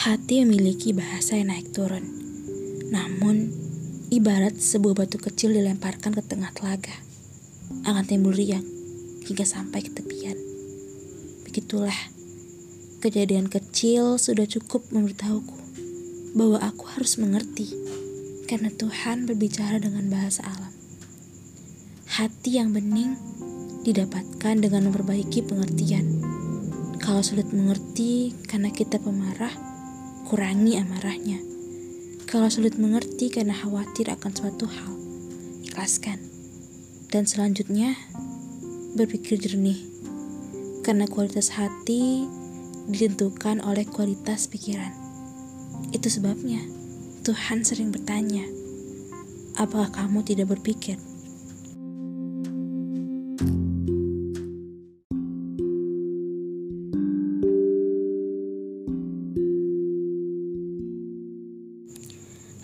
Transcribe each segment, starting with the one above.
Hati memiliki bahasa yang naik turun. Namun, ibarat sebuah batu kecil dilemparkan ke tengah telaga, akan timbul riang hingga sampai ke tepian. Begitulah, kejadian kecil sudah cukup memberitahuku bahwa aku harus mengerti karena Tuhan berbicara dengan bahasa alam. Hati yang bening didapatkan dengan memperbaiki pengertian. Kalau sulit mengerti karena kita pemarah, kurangi amarahnya. Kalau sulit mengerti karena khawatir akan suatu hal, ikhlaskan. Dan selanjutnya, berpikir jernih. Karena kualitas hati ditentukan oleh kualitas pikiran. Itu sebabnya Tuhan sering bertanya, apakah kamu tidak berpikir?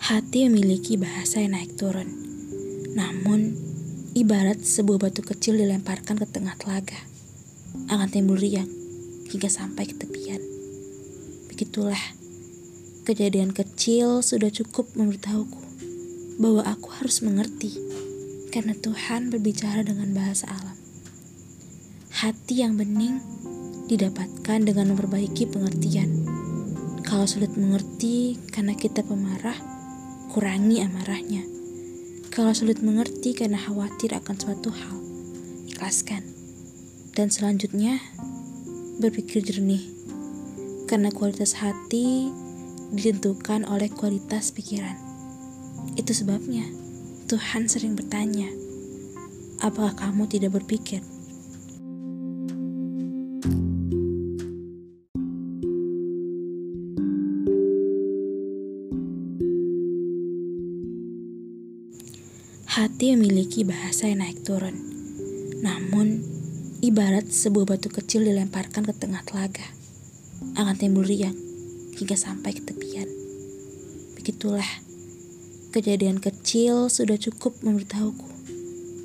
Hati memiliki bahasa yang naik turun. Namun, ibarat sebuah batu kecil dilemparkan ke tengah telaga, akan timbul riang hingga sampai ke tepian. Begitulah, kejadian kecil sudah cukup memberitahuku bahwa aku harus mengerti karena Tuhan berbicara dengan bahasa alam. Hati yang bening didapatkan dengan memperbaiki pengertian. Kalau sulit mengerti karena kita pemarah, kurangi amarahnya. Kalau sulit mengerti karena khawatir akan suatu hal, ikhlaskan. Dan selanjutnya, berpikir jernih. Karena kualitas hati ditentukan oleh kualitas pikiran. Itu sebabnya Tuhan sering bertanya, apakah kamu tidak berpikir? Hati memiliki bahasa yang naik turun. Namun, ibarat sebuah batu kecil dilemparkan ke tengah telaga, akan timbul riang hingga sampai ke tepian. Begitulah, kejadian kecil sudah cukup memberitahuku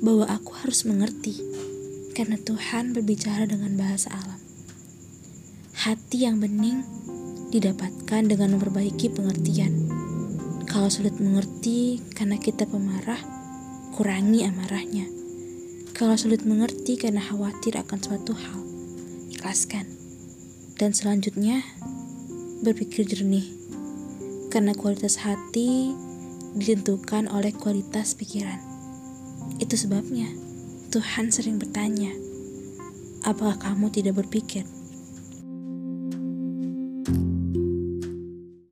bahwa aku harus mengerti karena Tuhan berbicara dengan bahasa alam. Hati yang bening didapatkan dengan memperbaiki pengertian. Kalau sulit mengerti karena kita pemarah, kurangi amarahnya. Kalau sulit mengerti karena khawatir akan suatu hal, ikhlaskan. Dan selanjutnya, berpikir jernih. Karena kualitas hati ditentukan oleh kualitas pikiran. Itu sebabnya Tuhan sering bertanya, apakah kamu tidak berpikir?